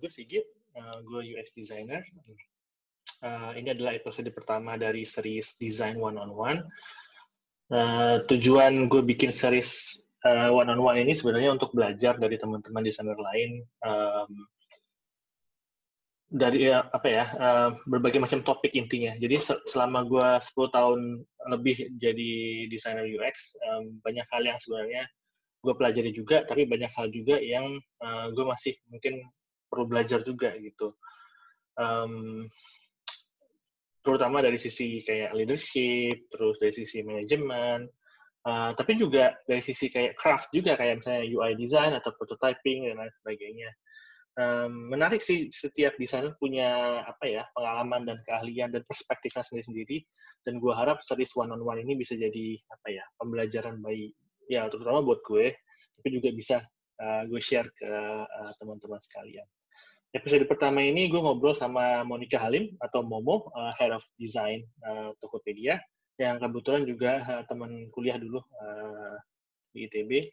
gue Sigit, uh, gue UX designer. Uh, ini adalah episode pertama dari series Design One on One. Uh, tujuan gue bikin series uh, one on one ini sebenarnya untuk belajar dari teman-teman desainer lain um, dari uh, apa ya uh, berbagai macam topik intinya. Jadi selama gue 10 tahun lebih jadi desainer UX, um, banyak hal yang sebenarnya gue pelajari juga, tapi banyak hal juga yang uh, gue masih mungkin perlu belajar juga gitu. Um, terutama dari sisi kayak leadership, terus dari sisi manajemen, uh, tapi juga dari sisi kayak craft juga kayak misalnya UI design atau prototyping dan lain sebagainya. Um, menarik sih setiap desainer punya apa ya pengalaman dan keahlian dan perspektifnya sendiri-sendiri dan gue harap series one on one ini bisa jadi apa ya pembelajaran baik ya terutama buat gue tapi juga bisa uh, gue share ke uh, teman-teman sekalian episode pertama ini gue ngobrol sama Monica Halim atau Momo uh, head of design uh, Tokopedia yang kebetulan juga uh, teman kuliah dulu uh, di ITB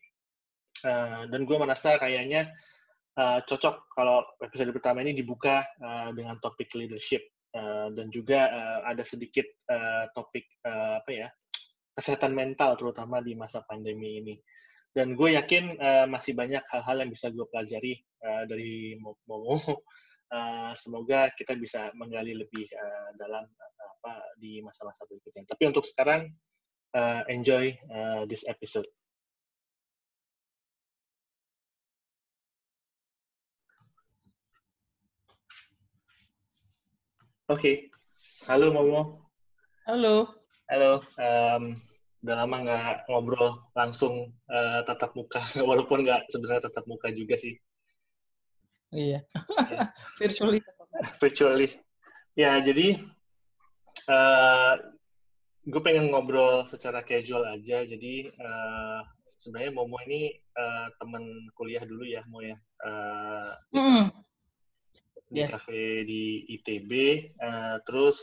uh, dan gue merasa kayaknya uh, cocok kalau episode pertama ini dibuka uh, dengan topik leadership uh, dan juga uh, ada sedikit uh, topik uh, apa ya kesehatan mental terutama di masa pandemi ini. Dan gue yakin uh, masih banyak hal-hal yang bisa gue pelajari uh, dari Momo. Uh, semoga kita bisa menggali lebih uh, dalam uh, apa di masa-masa berikutnya. Tapi untuk sekarang, uh, enjoy uh, this episode. Oke, okay. halo Momo. Halo. Halo, um, udah lama nggak ngobrol langsung uh, tatap muka, walaupun nggak sebenarnya tatap muka juga sih. Iya, virtually. virtually. Ya, jadi uh, gue pengen ngobrol secara casual aja. Jadi uh, sebenarnya Momo ini uh, teman kuliah dulu ya, Mo ya. Uh, mm. Di yes. cafe di ITB. Uh, terus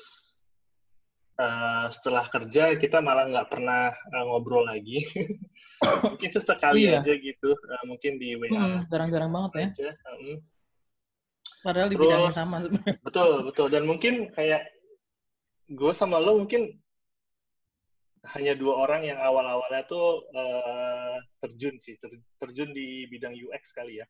uh, setelah kerja kita malah nggak pernah uh, ngobrol lagi. mungkin sesekali iya. aja gitu, uh, mungkin di WA. Hmm, jarang-jarang banget ya. Aja. Um, Padahal di Terus, bidang yang sama sebenarnya. Betul, betul. Dan mungkin kayak gue sama lo mungkin hanya dua orang yang awal-awalnya tuh uh, terjun sih, ter, terjun di bidang UX kali ya.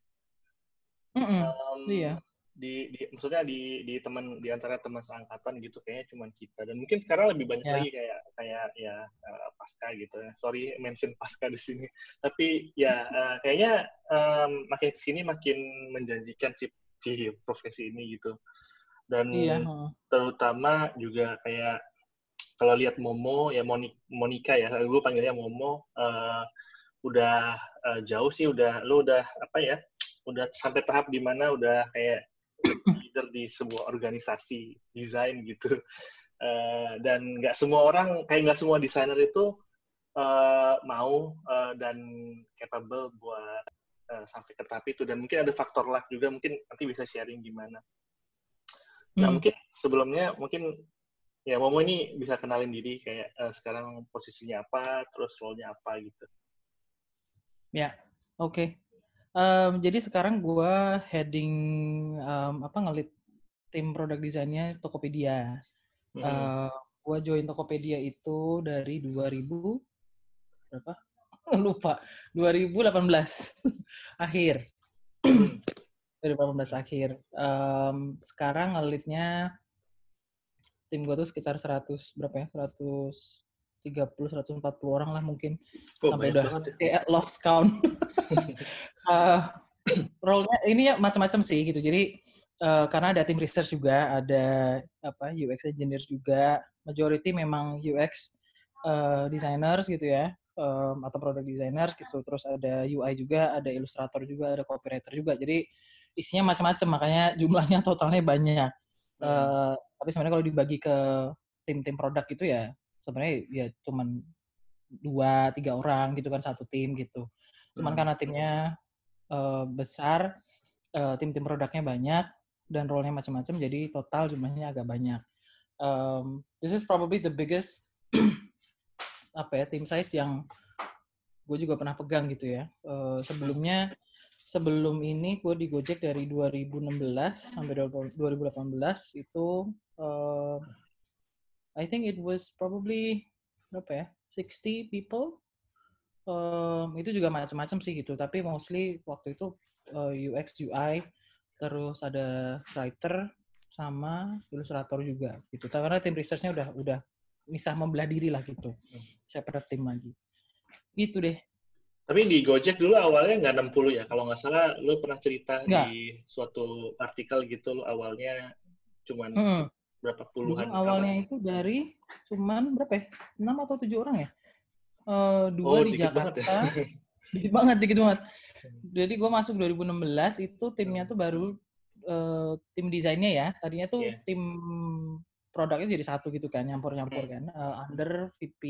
Mm -mm, um, iya di, di maksudnya di di teman di antara teman seangkatan gitu kayaknya cuma kita dan mungkin sekarang lebih banyak yeah. lagi kayak kayak ya uh, pasca gitu ya sorry mention pasca di sini tapi ya uh, kayaknya um, makin ke sini makin menjanjikan si, si profesi ini gitu dan yeah. terutama juga kayak kalau lihat Momo ya Monika ya gue panggilnya Momo uh, udah uh, jauh sih udah lu udah apa ya udah sampai tahap di mana udah kayak leader di sebuah organisasi desain gitu uh, dan nggak semua orang kayak nggak semua desainer itu uh, mau uh, dan capable buat uh, sampai ke tahap itu dan mungkin ada faktor luck juga mungkin nanti bisa sharing gimana nah hmm. mungkin sebelumnya mungkin ya Momo ini bisa kenalin diri kayak uh, sekarang posisinya apa terus role-nya apa gitu ya oke okay. Um, jadi sekarang gue heading um, apa ngelit tim produk desainnya Tokopedia. Hmm. Uh, gue join Tokopedia itu dari 2000 berapa? Lupa. 2018 akhir. 2018 akhir. Um, sekarang ngelitnya tim gue tuh sekitar 100 berapa ya? 100 130 140 orang lah mungkin oh, sampai udah ya. kayak lost count. uh, role-nya ini ya macam-macam sih gitu. Jadi uh, karena ada tim research juga, ada apa UX engineer juga, majority memang UX uh, designers gitu ya. Um, atau product designers gitu. Terus ada UI juga, ada ilustrator juga, ada copywriter juga. Jadi isinya macam-macam, makanya jumlahnya totalnya banyak. Hmm. Uh, tapi sebenarnya kalau dibagi ke tim-tim produk gitu ya sebenarnya ya cuman dua tiga orang gitu kan satu tim gitu. Cuman hmm. karena timnya uh, besar uh, tim-tim produknya banyak dan role-nya macam-macam jadi total jumlahnya agak banyak. Um, this is probably the biggest apa ya tim size yang gue juga pernah pegang gitu ya. Uh, sebelumnya sebelum ini gue di Gojek dari 2016 sampai 2018 itu uh, I think it was probably berapa ya 60 people um, itu juga macam-macam sih gitu tapi mostly waktu itu uh, UX UI terus ada writer sama ilustrator juga gitu karena tim researchnya udah udah bisa membelah diri lah gitu hmm. separate tim lagi gitu deh tapi di Gojek dulu awalnya nggak 60 ya kalau nggak salah lo pernah cerita nggak. di suatu artikel gitu lo awalnya cuman hmm. Berapa puluhan dulu awalnya awal. itu dari cuman berapa ya 6 atau 7 orang ya uh, dua oh, di Jakarta banget ya? dikit banget dikit banget jadi gue masuk 2016 itu timnya tuh baru uh, tim desainnya ya tadinya tuh yeah. tim produknya jadi satu gitu kan nyampur-nyampur hmm. kan uh, under VP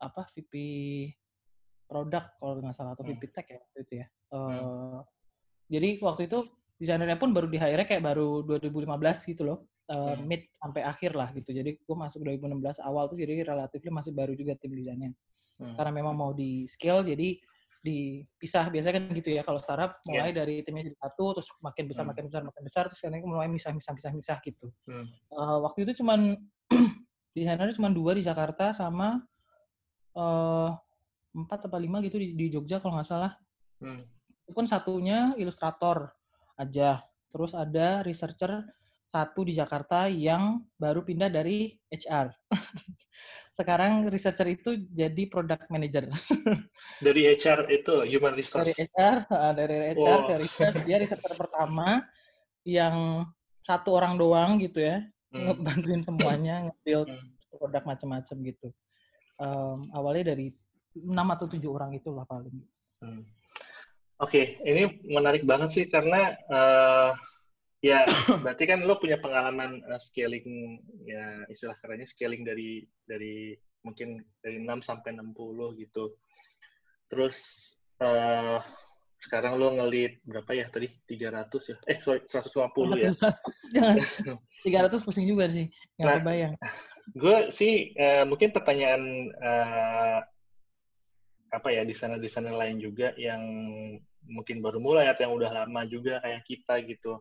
apa VP produk kalau nggak salah atau VP hmm. tech ya itu ya uh, hmm. jadi waktu itu desainernya pun baru di hire kayak baru 2015 gitu loh uh, hmm. mid sampai akhir lah gitu jadi gue masuk 2016 awal tuh jadi relatif masih baru juga tim desainnya hmm. karena memang mau di scale jadi dipisah biasanya kan gitu ya kalau startup mulai yeah. dari timnya jadi satu terus makin besar hmm. makin besar makin besar terus kan mulai misah misah misah misah gitu hmm. uh, waktu itu cuman desainernya cuma dua di Jakarta sama uh, empat atau lima gitu di, di Jogja kalau nggak salah hmm. itu pun satunya ilustrator aja terus ada researcher satu di Jakarta yang baru pindah dari HR sekarang researcher itu jadi product manager. dari HR itu human resource. Dari HR, dari HR wow. ke research dia researcher pertama yang satu orang doang gitu ya, hmm. ngebantuin semuanya, nge-build hmm. produk macam-macam gitu. Um, awalnya dari enam atau tujuh orang itulah paling. Hmm. Oke, okay. ini menarik banget sih karena uh, Ya, berarti kan lo punya pengalaman uh, scaling ya istilah kerennya scaling dari dari mungkin dari 6 sampai 60 gitu. Terus uh, sekarang lo ngelit berapa ya tadi? 300 ya? Eh, sorry, 150 ya. Jangan. 300 pusing juga sih. Nggak nah, kebayang. Gue sih uh, mungkin pertanyaan uh, apa ya di sana di sana lain juga yang mungkin baru mulai atau yang udah lama juga kayak kita gitu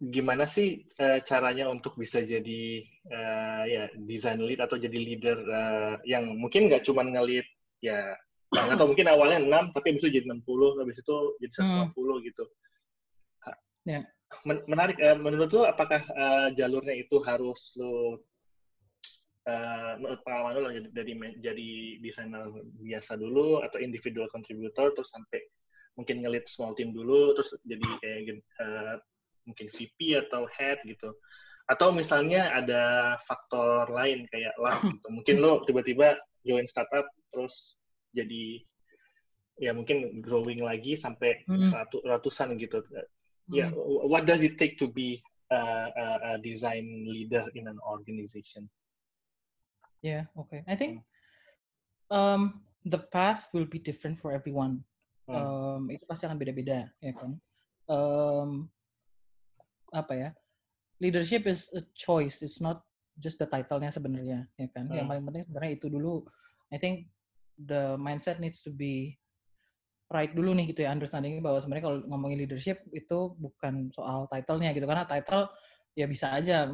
gimana sih uh, caranya untuk bisa jadi uh, ya design lead atau jadi leader uh, yang mungkin nggak cuma ngelit ya atau mungkin awalnya 6 tapi bisa jadi 60 habis itu jadi 150 hmm. gitu. Yeah. Men menarik uh, menurut lo apakah uh, jalurnya itu harus lo uh, menurut pengalaman lo jadi dari jadi desainer biasa dulu atau individual contributor terus sampai mungkin ngelit small team dulu terus jadi kayak uh, mungkin VP atau head gitu. Atau misalnya ada faktor lain kayak lah gitu. mungkin lo tiba-tiba join startup terus jadi ya mungkin growing lagi sampai hmm. ratusan gitu. Ya yeah, what does it take to be a, a, a design leader in an organization? Yeah okay I think um, the path will be different for everyone. Hmm. um, itu pasti akan beda-beda ya kan? Um, apa ya leadership is a choice it's not just the title-nya sebenarnya ya kan hmm. yang paling penting sebenarnya itu dulu I think the mindset needs to be right dulu nih gitu ya understanding bahwa sebenarnya kalau ngomongin leadership itu bukan soal title-nya gitu karena title ya bisa aja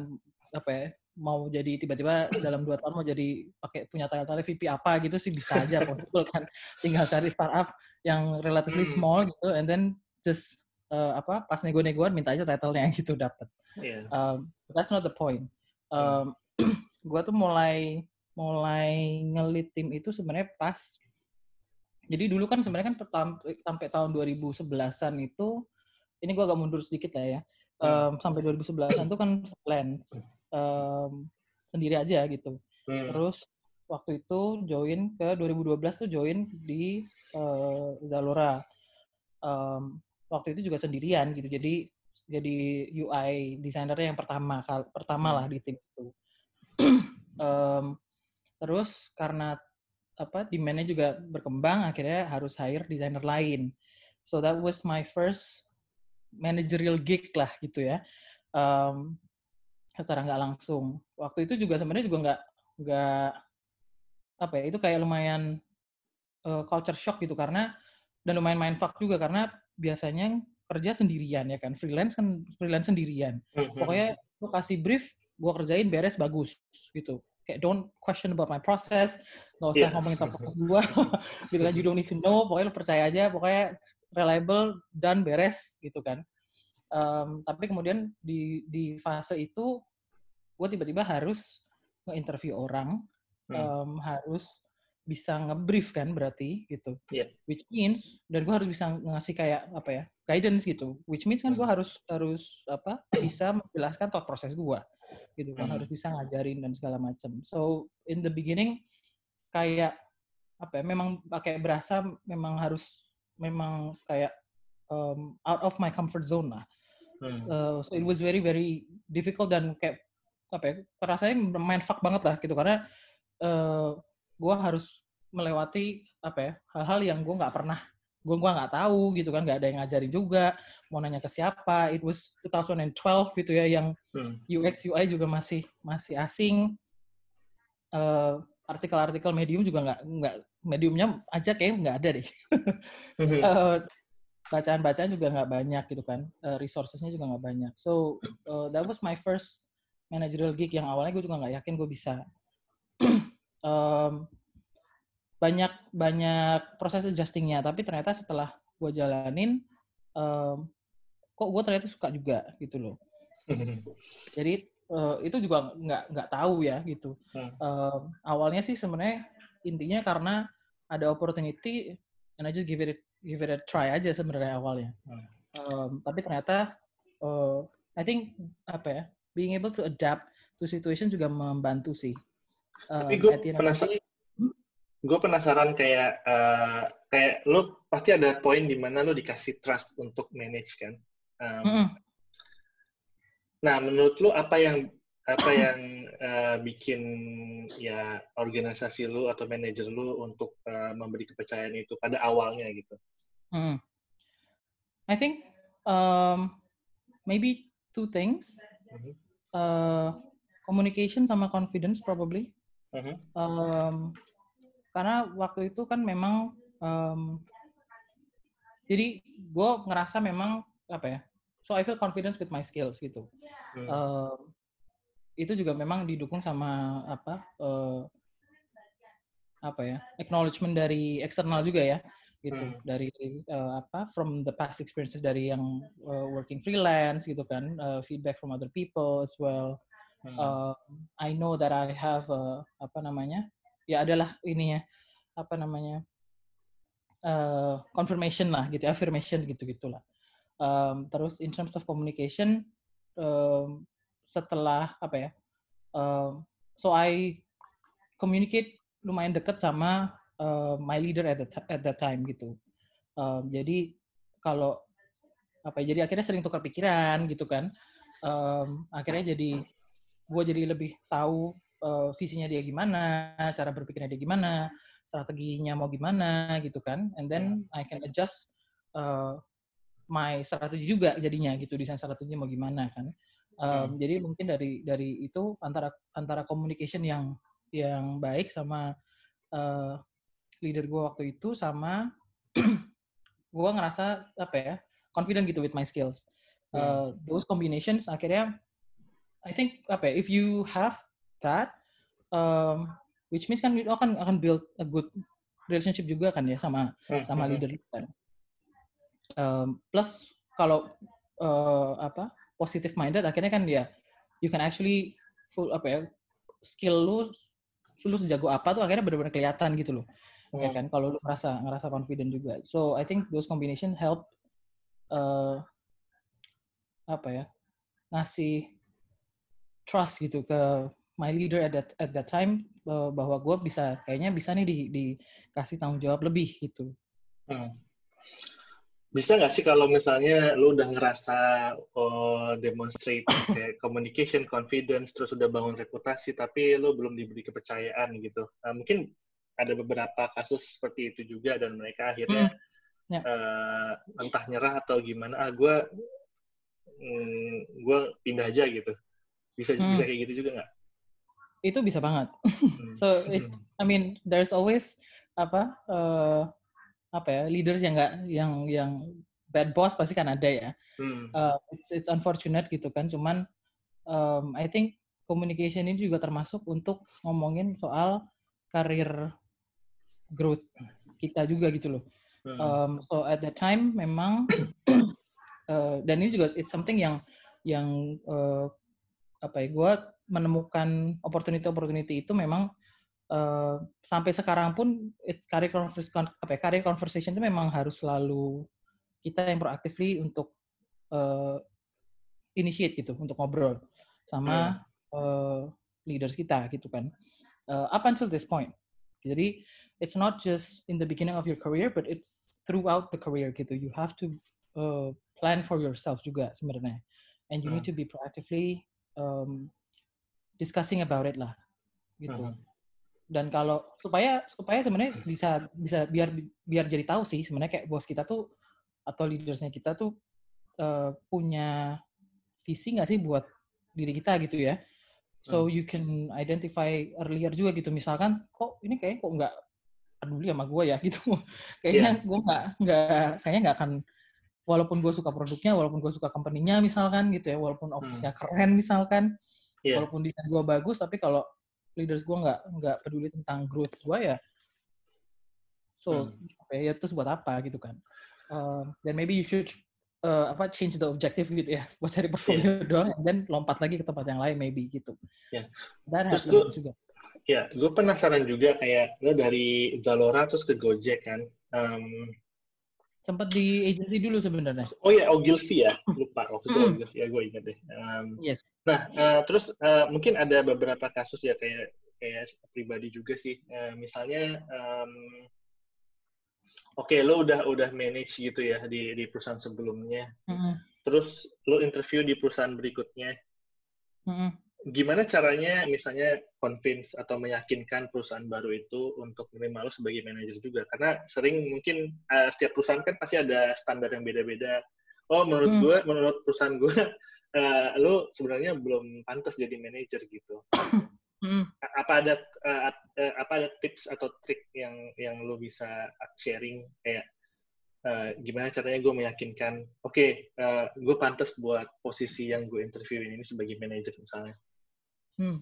apa ya mau jadi tiba-tiba dalam dua tahun mau jadi pakai punya title VP apa gitu sih bisa aja possible kan tinggal cari startup yang relatively hmm. small gitu and then just uh, apa pas nego-negoan minta aja title-nya gitu dapat. Yeah. Um, that's not the point. Um, hmm. gue tuh mulai mulai ngelit tim itu sebenarnya pas jadi dulu kan sebenarnya kan sampai tahun 2011-an itu ini gue agak mundur sedikit lah ya. Um, sampai 2011-an itu kan freelance um, sendiri aja gitu. Hmm. Terus waktu itu join ke 2012 tuh join di uh, Zalora. Um, waktu itu juga sendirian gitu. Jadi jadi UI desainernya yang pertama pertama lah hmm. di tim itu. um, terus karena apa demandnya juga berkembang, akhirnya harus hire desainer lain. So that was my first managerial gig lah gitu ya. Um, secara nggak langsung. Waktu itu juga sebenarnya juga nggak nggak apa ya itu kayak lumayan uh, culture shock gitu karena dan lumayan main fuck juga karena biasanya kerja sendirian ya kan freelance kan freelance sendirian Mhm. pokoknya lu kasih brief gue kerjain beres bagus gitu kayak don't question about my process nggak usah Iya. ngomongin tentang proses gue gitu kan you don't need to know pokoknya lu percaya aja pokoknya reliable dan beres gitu kan Em, tapi kemudian di di fase itu gue tiba-tiba harus nge-interview orang Hmm. harus bisa nge-brief kan berarti gitu Iya. which means dan gue harus bisa ngasih kayak apa ya guidance gitu which means kan gue Hmm. harus harus apa bisa menjelaskan thought proses gue gitu kan Hmm. harus bisa ngajarin dan segala macam so in the beginning kayak apa ya memang pakai berasa memang harus memang kayak um, out of my comfort zone lah Hmm. Uh, so it was very very difficult dan kayak apa ya rasanya main fuck banget lah gitu karena uh, gue harus melewati apa ya hal-hal yang gue nggak pernah gue gua nggak tahu gitu kan nggak ada yang ngajarin juga mau nanya ke siapa it was 2012 gitu ya yang Hmm. UX UI juga masih masih asing Eh, artikel-artikel medium juga nggak nggak mediumnya aja kayak nggak ada deh. Eh, bacaan-bacaan juga nggak banyak gitu kan Eh, resourcesnya juga nggak banyak so uh, that was my first managerial gig yang awalnya gue juga nggak yakin gue bisa Em, banyak banyak proses adjustingnya. Tapi ternyata setelah gue jalanin em, kok gue ternyata suka juga gitu loh. Jadi eh, itu juga nggak nggak tahu ya gitu. Hmm. Em, awalnya sih sebenarnya intinya karena ada opportunity and I just give it give it a try aja sebenarnya awalnya. Hmm. Em, tapi ternyata eh, I think apa ya being able to adapt to situation juga membantu sih Tapi Em, gue penasaran, gue penasaran kayak eh, kayak lo pasti ada poin di mana lo dikasih trust untuk manage kan. Um, mm-mm. Nah, menurut lu apa yang apa yang eh, bikin ya organisasi lu atau manajer lu untuk eh, memberi kepercayaan itu pada awalnya gitu? Mm. I think um, maybe two things. Mhm. Uh, communication sama confidence probably. Um, karena waktu itu kan memang um, jadi gue ngerasa memang apa ya so I feel confidence with my skills gitu Hmm. Um, itu juga memang didukung sama apa eh, apa ya acknowledgement dari eksternal juga ya gitu Hmm. dari eh, apa from the past experiences dari yang eh, working freelance gitu kan eh, feedback from other people as well Hmm. uh, I know that I have uh, apa namanya ya adalah ini ya apa namanya uh, confirmation lah gitu affirmation gitu gitulah um, terus in terms of communication um, setelah apa ya um, so I communicate lumayan dekat sama uh, my leader at that at that time gitu. Um, jadi kalau apa ya jadi akhirnya sering tukar pikiran gitu kan. Um, akhirnya jadi gue jadi lebih tahu uh, visinya dia gimana, cara berpikirnya dia gimana, strateginya mau gimana gitu kan, and then I can adjust uh, my strategi juga jadinya gitu desain strateginya mau gimana kan. Um, Jadi mungkin dari dari itu antara antara communication yang yang baik sama uh, leader gue waktu itu sama gue ngerasa apa ya confident gitu with my skills. Uh, those combinations akhirnya I think apa ya, if you have that, um, which means kan you akan akan build a good relationship juga kan ya sama Hmm, sama hmm, leader lu kan. Um, plus kalau uh, apa positive minded akhirnya kan ya you can actually full apa ya skill lu lu sejago apa tuh akhirnya benar-benar kelihatan gitu loh ya hmm. kan kalau lu ngerasa ngerasa confident juga so I think those combination help uh, apa ya ngasih trust gitu ke my leader at that at that time uh, bahwa gue bisa kayaknya bisa nih di dikasih tanggung jawab lebih gitu Hmm. Bisa nggak sih kalau misalnya lu udah ngerasa oh, demonstrate kayak communication, confidence, terus udah bangun reputasi, tapi lu belum diberi kepercayaan gitu. Nah, mungkin ada beberapa kasus seperti itu juga dan mereka akhirnya Hmm. Ya. eh, entah nyerah atau gimana. Ah, gue gue pindah aja gitu. Bisa Hmm. bisa kayak gitu juga nggak? itu bisa banget Hmm. so it, I mean there's always apa uh, apa ya leaders yang nggak yang yang bad boss pasti kan ada ya. Hmm. Uh, it's, it's unfortunate gitu kan. Cuman um, I think communication ini juga termasuk untuk ngomongin soal karir growth kita juga gitu loh. Um, so at that time memang uh, dan ini juga it's something yang yang uh, apa ya gue menemukan opportunity opportunity itu memang uh, sampai sekarang pun it's career conversation apa ya, career conversation itu memang harus selalu kita yang proactively untuk uh, initiate gitu untuk ngobrol sama uh, leaders kita gitu kan uh, up until this point jadi it's not just in the beginning of your career, but it's throughout the career gitu. You have to uh, plan for yourself juga sebenarnya, and you hmm. need to be proactively um, discussing about it lah, gitu. Dan kalau supaya supaya sebenarnya bisa bisa biar biar jadi tahu sih sebenarnya kayak bos kita tuh atau leadersnya kita tuh uh, punya visi nggak sih buat diri kita gitu ya. So hmm. you can identify earlier juga gitu. Misalkan kok ini kayak kok nggak peduli sama gue ya gitu kayaknya yeah. gue nggak nggak kayaknya nggak akan walaupun gue suka produknya walaupun gue suka company-nya misalkan gitu ya walaupun hmm. office-nya hmm. keren misalkan yeah. walaupun desain gue bagus tapi kalau leaders gue nggak nggak peduli tentang growth gue ya so hmm. ya terus buat apa gitu kan uh, then maybe you should uh, apa change the objective gitu ya buat cari portfolio yeah. doang dan lompat lagi ke tempat yang lain maybe gitu yeah. dan terus juga Ya, gue penasaran juga kayak lo dari Zalora terus ke Gojek kan. Um, Sempat di agency dulu sebenarnya. Oh ya, Ogilvy ya, lupa waktu itu Ogilvy ya gue ingat deh. Um, yes. Nah, uh, terus uh, mungkin ada beberapa kasus ya kayak kayak pribadi juga sih. Uh, misalnya, um, oke okay, lo udah udah manage gitu ya di di perusahaan sebelumnya. Mm -hmm. Terus lo interview di perusahaan berikutnya. Mm -hmm gimana caranya misalnya convince atau meyakinkan perusahaan baru itu untuk menerima lo sebagai manajer juga? Karena sering mungkin uh, setiap perusahaan kan pasti ada standar yang beda-beda. Oh menurut hmm. gue menurut perusahaan gue uh, lo sebenarnya belum pantas jadi manajer gitu. Hmm. apa ada uh, apa ada tips atau trik yang yang lo bisa sharing? Kayak uh, gimana caranya gue meyakinkan oke okay, uh, gue pantas buat posisi yang gue interviewin ini sebagai manajer misalnya Hmm.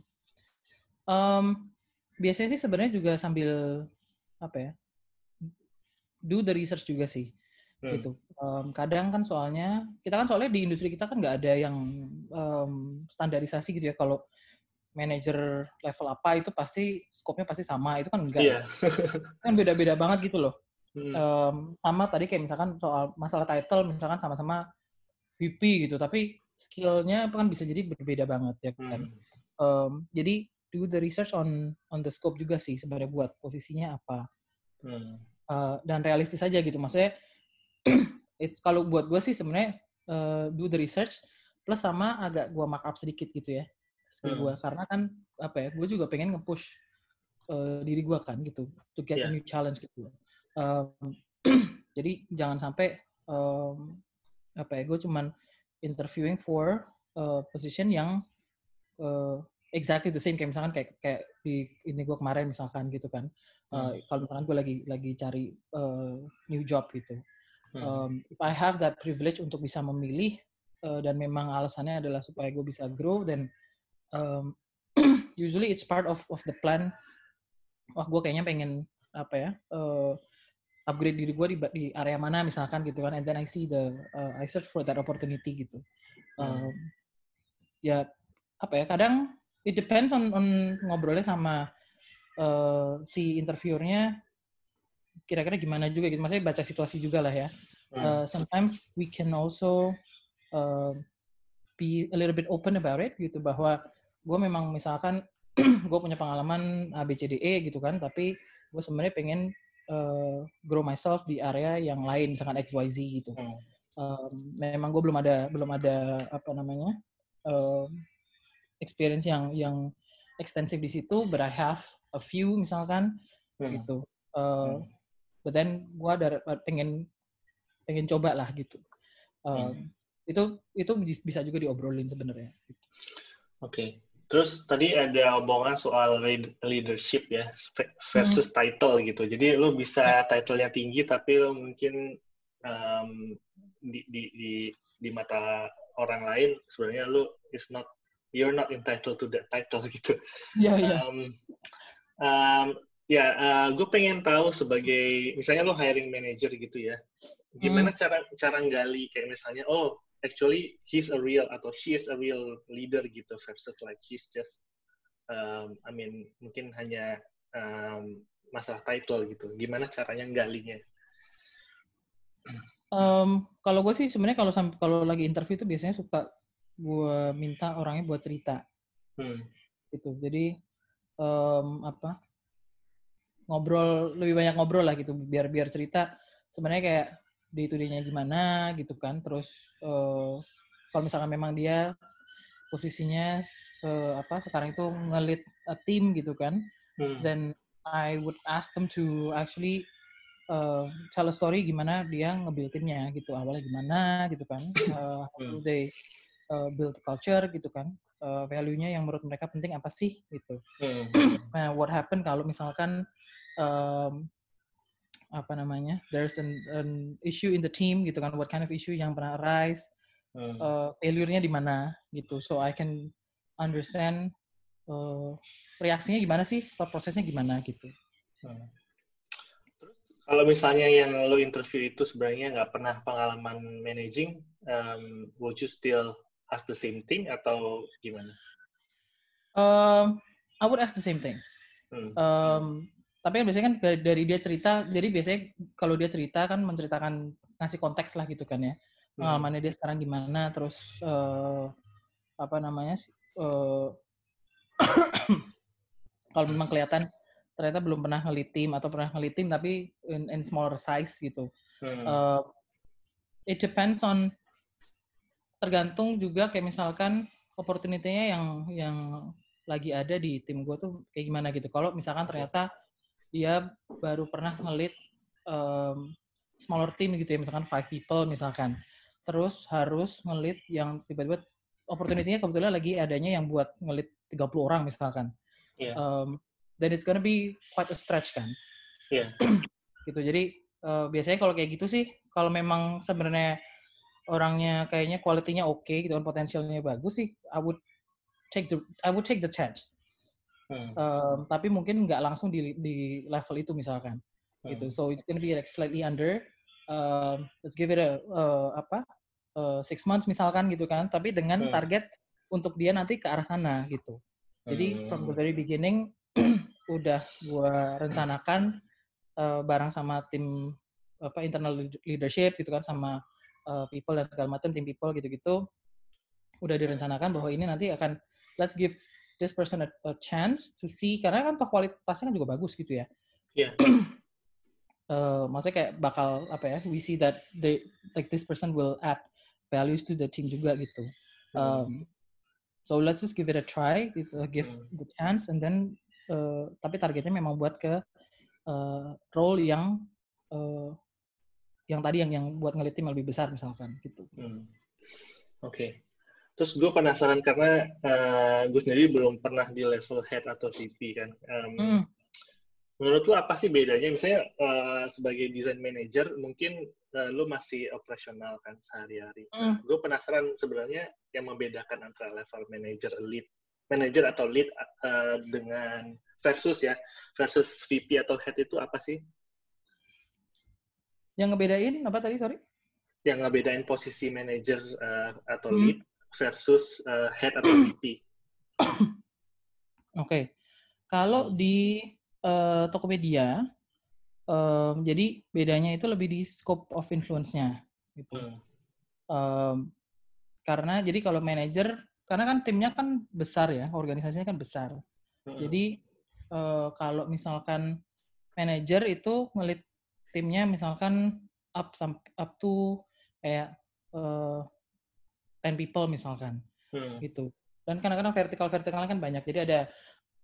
Um, biasanya sih sebenarnya juga sambil apa ya, do the research juga sih, hmm. gitu. Um, kadang kan soalnya kita kan soalnya di industri kita kan nggak ada yang um, standarisasi gitu ya. Kalau manager level apa itu pasti skopnya pasti sama itu kan enggak yeah. kan beda-beda banget gitu loh hmm. um, sama tadi kayak misalkan soal masalah title misalkan sama-sama VP gitu tapi skillnya kan bisa jadi berbeda banget ya kan hmm um, jadi do the research on on the scope juga sih sebenarnya buat posisinya apa hmm. uh, dan realistis aja gitu maksudnya it's kalau buat gue sih sebenarnya uh, do the research plus sama agak gue markup sedikit gitu ya skill hmm. gue karena kan apa ya gue juga pengen nge-push uh, diri gue kan gitu to get yeah. a new challenge gitu um, jadi jangan sampai um, apa ya gue cuman interviewing for uh, position yang uh, exactly the same kayak misalkan kayak kayak di ini gue kemarin misalkan gitu kan uh, hmm. kalau misalkan gue lagi lagi cari uh, new job gitu hmm. um, if I have that privilege untuk bisa memilih uh, dan memang alasannya adalah supaya gue bisa grow dan um, usually it's part of of the plan wah gue kayaknya pengen apa ya uh, upgrade diri gue di, di area mana misalkan gitu kan and then I see the uh, I search for that opportunity gitu um, hmm. ya apa ya kadang it depends on, on ngobrolnya sama uh, si interviewernya kira-kira gimana juga gitu. Maksudnya baca situasi juga lah ya. Uh, sometimes we can also uh, be a little bit open about it gitu bahwa gue memang misalkan gue punya pengalaman ABCDE gitu kan tapi gue sebenarnya pengen uh, grow myself di area yang lain misalkan XYZ gitu. Um, memang gue belum ada belum ada apa namanya uh, experience yang yang ekstensif di situ, but I have a few misalkan hmm. gitu. Uh, hmm. But then gue ada pengen pengen coba lah gitu. Uh, hmm. Itu itu bisa juga diobrolin sebenarnya. Oke. Okay. Terus tadi ada omongan soal leadership ya versus hmm. title gitu. Jadi lo bisa titlenya tinggi tapi lo mungkin um, di, di di di mata orang lain sebenarnya lo is not you're not entitled to that title gitu. Iya yeah, iya. Yeah. Um, um, ya, uh, gue pengen tahu sebagai misalnya lo hiring manager gitu ya, gimana hmm. cara cara nggali kayak misalnya oh actually he's a real atau she is a real leader gitu versus like she's just um, I mean mungkin hanya um, masalah title gitu. Gimana caranya galinya? Um, kalau gue sih sebenarnya kalau kalau lagi interview itu biasanya suka gue minta orangnya buat cerita. Hmm. Gitu. Jadi um, apa? Ngobrol lebih banyak ngobrol lah gitu biar biar cerita sebenarnya kayak day to day-nya gimana gitu kan. Terus uh, kalau misalkan memang dia posisinya uh, apa sekarang itu ngelit a team gitu kan, hmm. then I would ask them to actually uh, tell a story gimana dia nge-build timnya gitu. Awalnya gimana gitu kan. Uh, how do they uh, build culture gitu kan. Uh, value-nya yang menurut mereka penting apa sih gitu. Hmm. nah, what happen kalau misalkan um, apa namanya there's an, an issue in the team gitu kan what kind of issue yang pernah rise hmm. uh, failure-nya di mana gitu so I can understand uh, reaksinya gimana sih prosesnya gimana gitu hmm. kalau misalnya yang lo interview itu sebenarnya nggak pernah pengalaman managing um, would you still ask the same thing atau gimana um, I would ask the same thing hmm. um, tapi kan biasanya kan dari dia cerita jadi biasanya kalau dia cerita kan menceritakan ngasih konteks lah gitu kan ya hmm. pengalamannya dia sekarang gimana terus uh, apa namanya uh, kalau memang kelihatan ternyata belum pernah ngelit tim atau pernah ngelit tim tapi in, in smaller size gitu hmm. uh, it depends on tergantung juga kayak misalkan opportunity-nya yang yang lagi ada di tim gue tuh kayak gimana gitu kalau misalkan ternyata dia baru pernah ngelit um, smaller team gitu ya, misalkan five people misalkan. Terus harus ngelit yang tiba-tiba opportunity-nya kebetulan lagi adanya yang buat ngelit 30 orang misalkan. Yeah. Um, then it's gonna be quite a stretch kan. Yeah. gitu. Jadi uh, biasanya kalau kayak gitu sih, kalau memang sebenarnya orangnya kayaknya kualitinya oke okay, gitu kan potensialnya bagus sih, I would take the I would take the chance. Hmm. Um, tapi mungkin nggak langsung di, di level itu misalkan hmm. gitu. So it's gonna be like slightly under. Um, let's give it a uh, apa uh, six months misalkan gitu kan. Tapi dengan hmm. target untuk dia nanti ke arah sana gitu. Jadi hmm. from the very beginning udah gua rencanakan uh, bareng sama tim apa internal leadership gitu kan sama uh, people dan segala macam tim people gitu-gitu udah direncanakan bahwa ini nanti akan let's give this person a, a chance to see karena kan toh kualitasnya kan juga bagus gitu ya. Iya. Yeah. uh, maksudnya kayak bakal apa ya? We see that they like this person will add values to the team juga gitu. Hmm. Um, so let's just give it a try, gitu, give mm. the chance, and then uh, tapi targetnya memang buat ke uh, role yang uh, yang tadi yang yang buat ngelit tim lebih besar misalkan gitu. Hmm. Oke. Okay. Terus gue penasaran karena uh, gue sendiri belum pernah di level head atau VP kan. Um, hmm. Menurut lo apa sih bedanya? Misalnya uh, sebagai design manager mungkin uh, lo masih operasional kan sehari-hari. Hmm. Gue penasaran sebenarnya yang membedakan antara level manager lead, manager atau lead uh, dengan versus ya versus VP atau head itu apa sih? Yang ngebedain apa tadi sorry? Yang ngebedain posisi manager uh, atau hmm. lead versus uh, head atau VP. Oke. Okay. Kalau di uh, Tokopedia, um, jadi bedanya itu lebih di scope of influence-nya, gitu. Hmm. Um, karena jadi kalau manager, karena kan timnya kan besar ya, organisasinya kan besar. Hmm. Jadi uh, kalau misalkan manager itu ngelit timnya misalkan up up to kayak uh, 10 people misalkan hmm. gitu dan kadang-kadang vertikal vertikalnya kan banyak jadi ada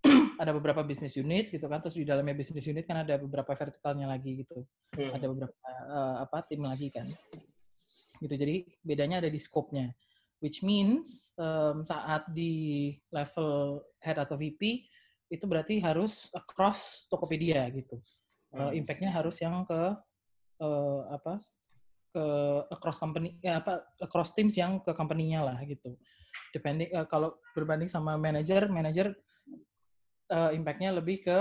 ada beberapa bisnis unit gitu kan terus di dalamnya bisnis unit kan ada beberapa vertikalnya lagi gitu hmm. ada beberapa uh, apa tim lagi kan gitu jadi bedanya ada di scope-nya which means um, saat di level head atau VP itu berarti harus across Tokopedia gitu. Uh, impactnya harus yang ke uh, apa ke across company ya apa across teams yang ke company-nya lah gitu. Depending uh, kalau berbanding sama manager, manager uh, impactnya lebih ke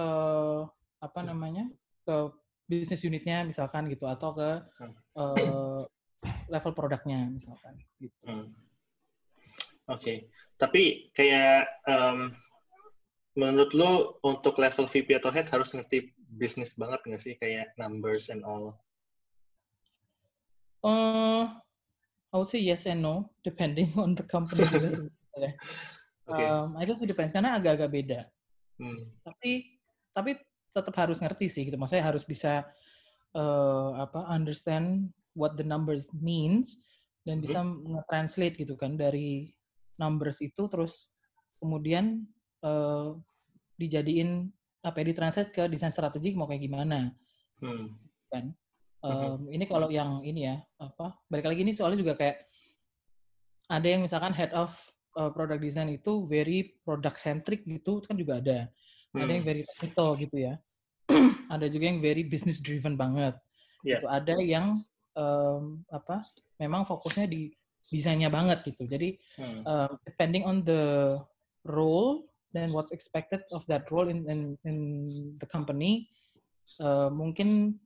uh, apa namanya ke bisnis unitnya misalkan gitu atau ke uh, level produknya misalkan gitu. Hmm. Oke, okay. tapi kayak um, menurut lo untuk level VP atau head harus ngerti bisnis banget nggak sih kayak numbers and all? Uh, I would say yes and no, depending on the company. okay. um, I guess it depends karena agak-agak beda. Hmm. Tapi tapi tetap harus ngerti sih gitu. Maksudnya harus bisa uh, apa understand what the numbers means dan bisa mm-hmm. nge-translate gitu kan dari numbers itu terus kemudian uh, dijadiin apa ya ditranslate ke desain strategik mau kayak gimana hmm. kan um, hmm. ini kalau yang ini ya apa balik lagi ini soalnya juga kayak ada yang misalkan head of uh, product design itu very product centric gitu kan juga ada hmm. ada yang very technical gitu ya ada juga yang very business driven banget yeah. itu ada yang um, apa memang fokusnya di desainnya banget gitu. Jadi hmm. uh, depending on the role dan what's expected of that role in in, in the company, uh, mungkin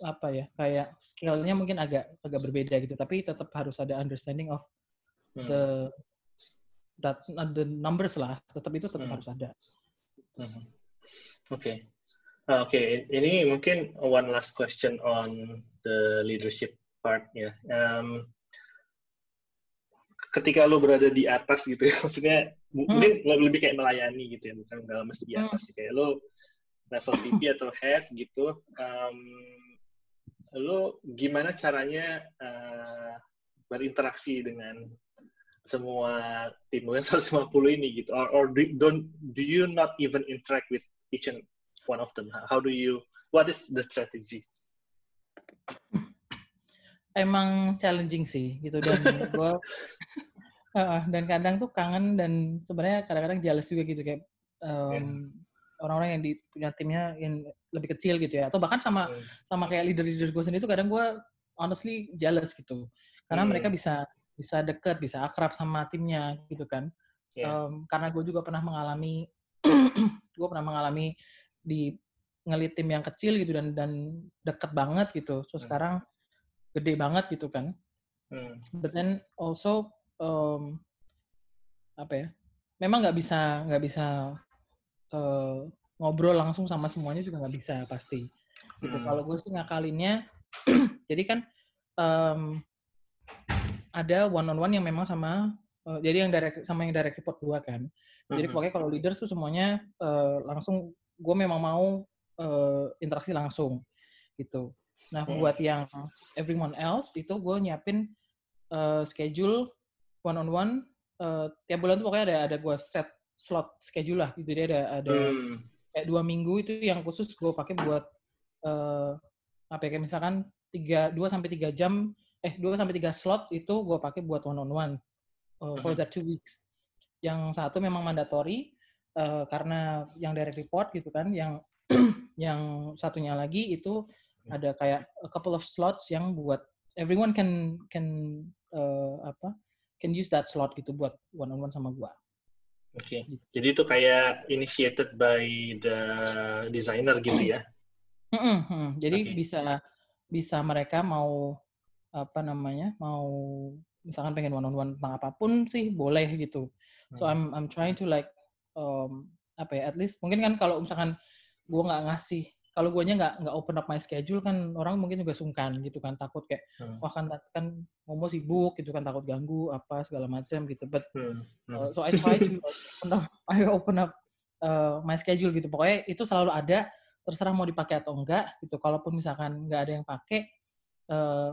apa ya kayak skillnya mungkin agak agak berbeda gitu. Tapi tetap harus ada understanding of hmm. the that the numbers lah. Tetap itu tetap hmm. harus ada. Hmm. Oke. Okay. Uh, Oke, okay. ini mungkin one last question on the leadership part ya. Um, ketika lo berada di atas gitu ya, maksudnya hmm. mungkin lebih kayak melayani gitu ya, bukan dalam mesti di atas. Hmm. Kayak lo level VP atau head gitu, um, lo gimana caranya uh, berinteraksi dengan semua tim yang 150 ini gitu, or, or do, don't do you not even interact with each and one of them? How do you? What is the strategy? emang challenging sih gitu dan gue uh, dan kadang tuh kangen dan sebenarnya kadang-kadang jealous juga gitu kayak um, yeah. orang-orang yang di punya timnya yang lebih kecil gitu ya atau bahkan sama yeah. sama kayak leader-leader gue sendiri tuh kadang gue honestly jealous gitu karena yeah. mereka bisa bisa deket bisa akrab sama timnya gitu kan yeah. Iya. um, karena gue juga pernah mengalami gue pernah mengalami di ngelit tim yang kecil gitu dan dan deket banget gitu so hmm. sekarang gede banget gitu kan. Hmm. But then also um, apa ya? Memang nggak bisa nggak bisa uh, ngobrol langsung sama semuanya juga nggak bisa pasti. Gitu. Hmm. Kalau gue sih ngakalinnya, jadi kan um, ada one on one yang memang sama uh, jadi yang direct sama yang direct report gue kan. Jadi hmm. pokoknya kalau leaders tuh semuanya uh, langsung gue memang mau uh, interaksi langsung gitu. Nah, hmm. buat yang everyone else itu gue nyiapin uh, schedule one on one uh, tiap bulan tuh pokoknya ada ada gue set slot schedule lah gitu dia ada ada hmm. kayak dua minggu itu yang khusus gue pakai buat uh, apa ya kayak misalkan tiga dua sampai tiga jam eh dua sampai tiga slot itu gue pakai buat one on one uh, for hmm. that two weeks. Yang satu memang mandatory uh, karena yang direct report gitu kan, yang yang satunya lagi itu ada kayak a couple of slots yang buat everyone can can uh, apa can use that slot gitu buat one on one sama gua. Oke. Okay. Gitu. Jadi itu kayak initiated by the designer gitu ya. Mm -hmm. Jadi okay. bisa bisa mereka mau apa namanya mau misalkan pengen one on one tentang apa pun sih boleh gitu. So hmm. I'm I'm trying to like um, apa ya at least mungkin kan kalau misalkan gue nggak ngasih kalau gue nya nggak nggak open up my schedule kan orang mungkin juga sungkan gitu kan takut kayak hmm. wah kan kan mau sibuk gitu kan takut ganggu apa segala macam gitu but hmm. Hmm. Uh, so I try to open up, I open up uh, my schedule gitu pokoknya itu selalu ada terserah mau dipakai atau enggak gitu kalaupun misalkan nggak ada yang pakai uh,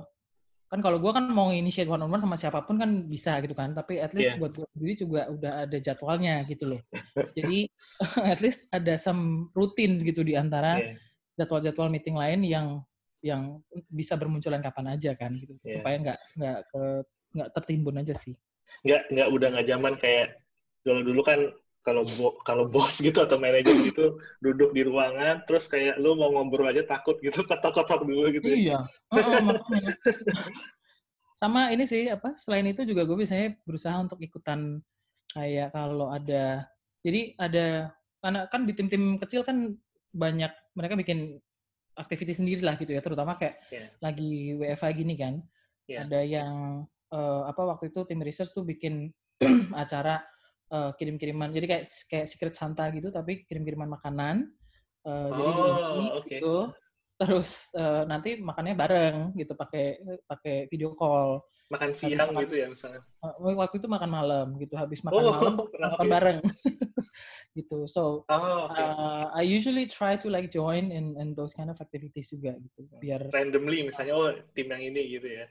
kan kalau gue kan mau initiate one on one sama siapa pun kan bisa gitu kan tapi at least yeah. buat gue sendiri juga udah ada jadwalnya gitu loh jadi at least ada some routines gitu di antara yeah jadwal-jadwal meeting lain yang yang bisa bermunculan kapan aja kan gitu yeah. supaya nggak nggak ke nggak tertimbun aja sih. Nggak nggak udah nggak zaman kayak kalau dulu kan kalau bo, kalau bos gitu atau manajer gitu duduk di ruangan terus kayak lu mau ngobrol aja takut gitu ketok-ketok dulu gitu. Ya. Iya. Oh, oh, makanya. Sama ini sih apa? Selain itu juga gue biasanya berusaha untuk ikutan kayak kalau ada jadi ada karena kan di tim-tim kecil kan banyak mereka bikin aktivitas sendiri lah gitu ya terutama kayak yeah. lagi WFA gini kan. Yeah. ada yang uh, apa waktu itu tim research tuh bikin acara uh, kirim-kiriman. Jadi kayak kayak secret Santa gitu tapi kirim-kiriman makanan. Uh, oh, jadi okay. gitu. Terus uh, nanti makannya bareng gitu pakai pakai video call. Makan siang makan, gitu ya misalnya. uh, waktu itu makan malam gitu habis makan oh, malam makan bareng gitu so oh, okay. uh, I usually try to like join in in those kind of activities juga gitu biar randomly misalnya oh tim yang ini gitu ya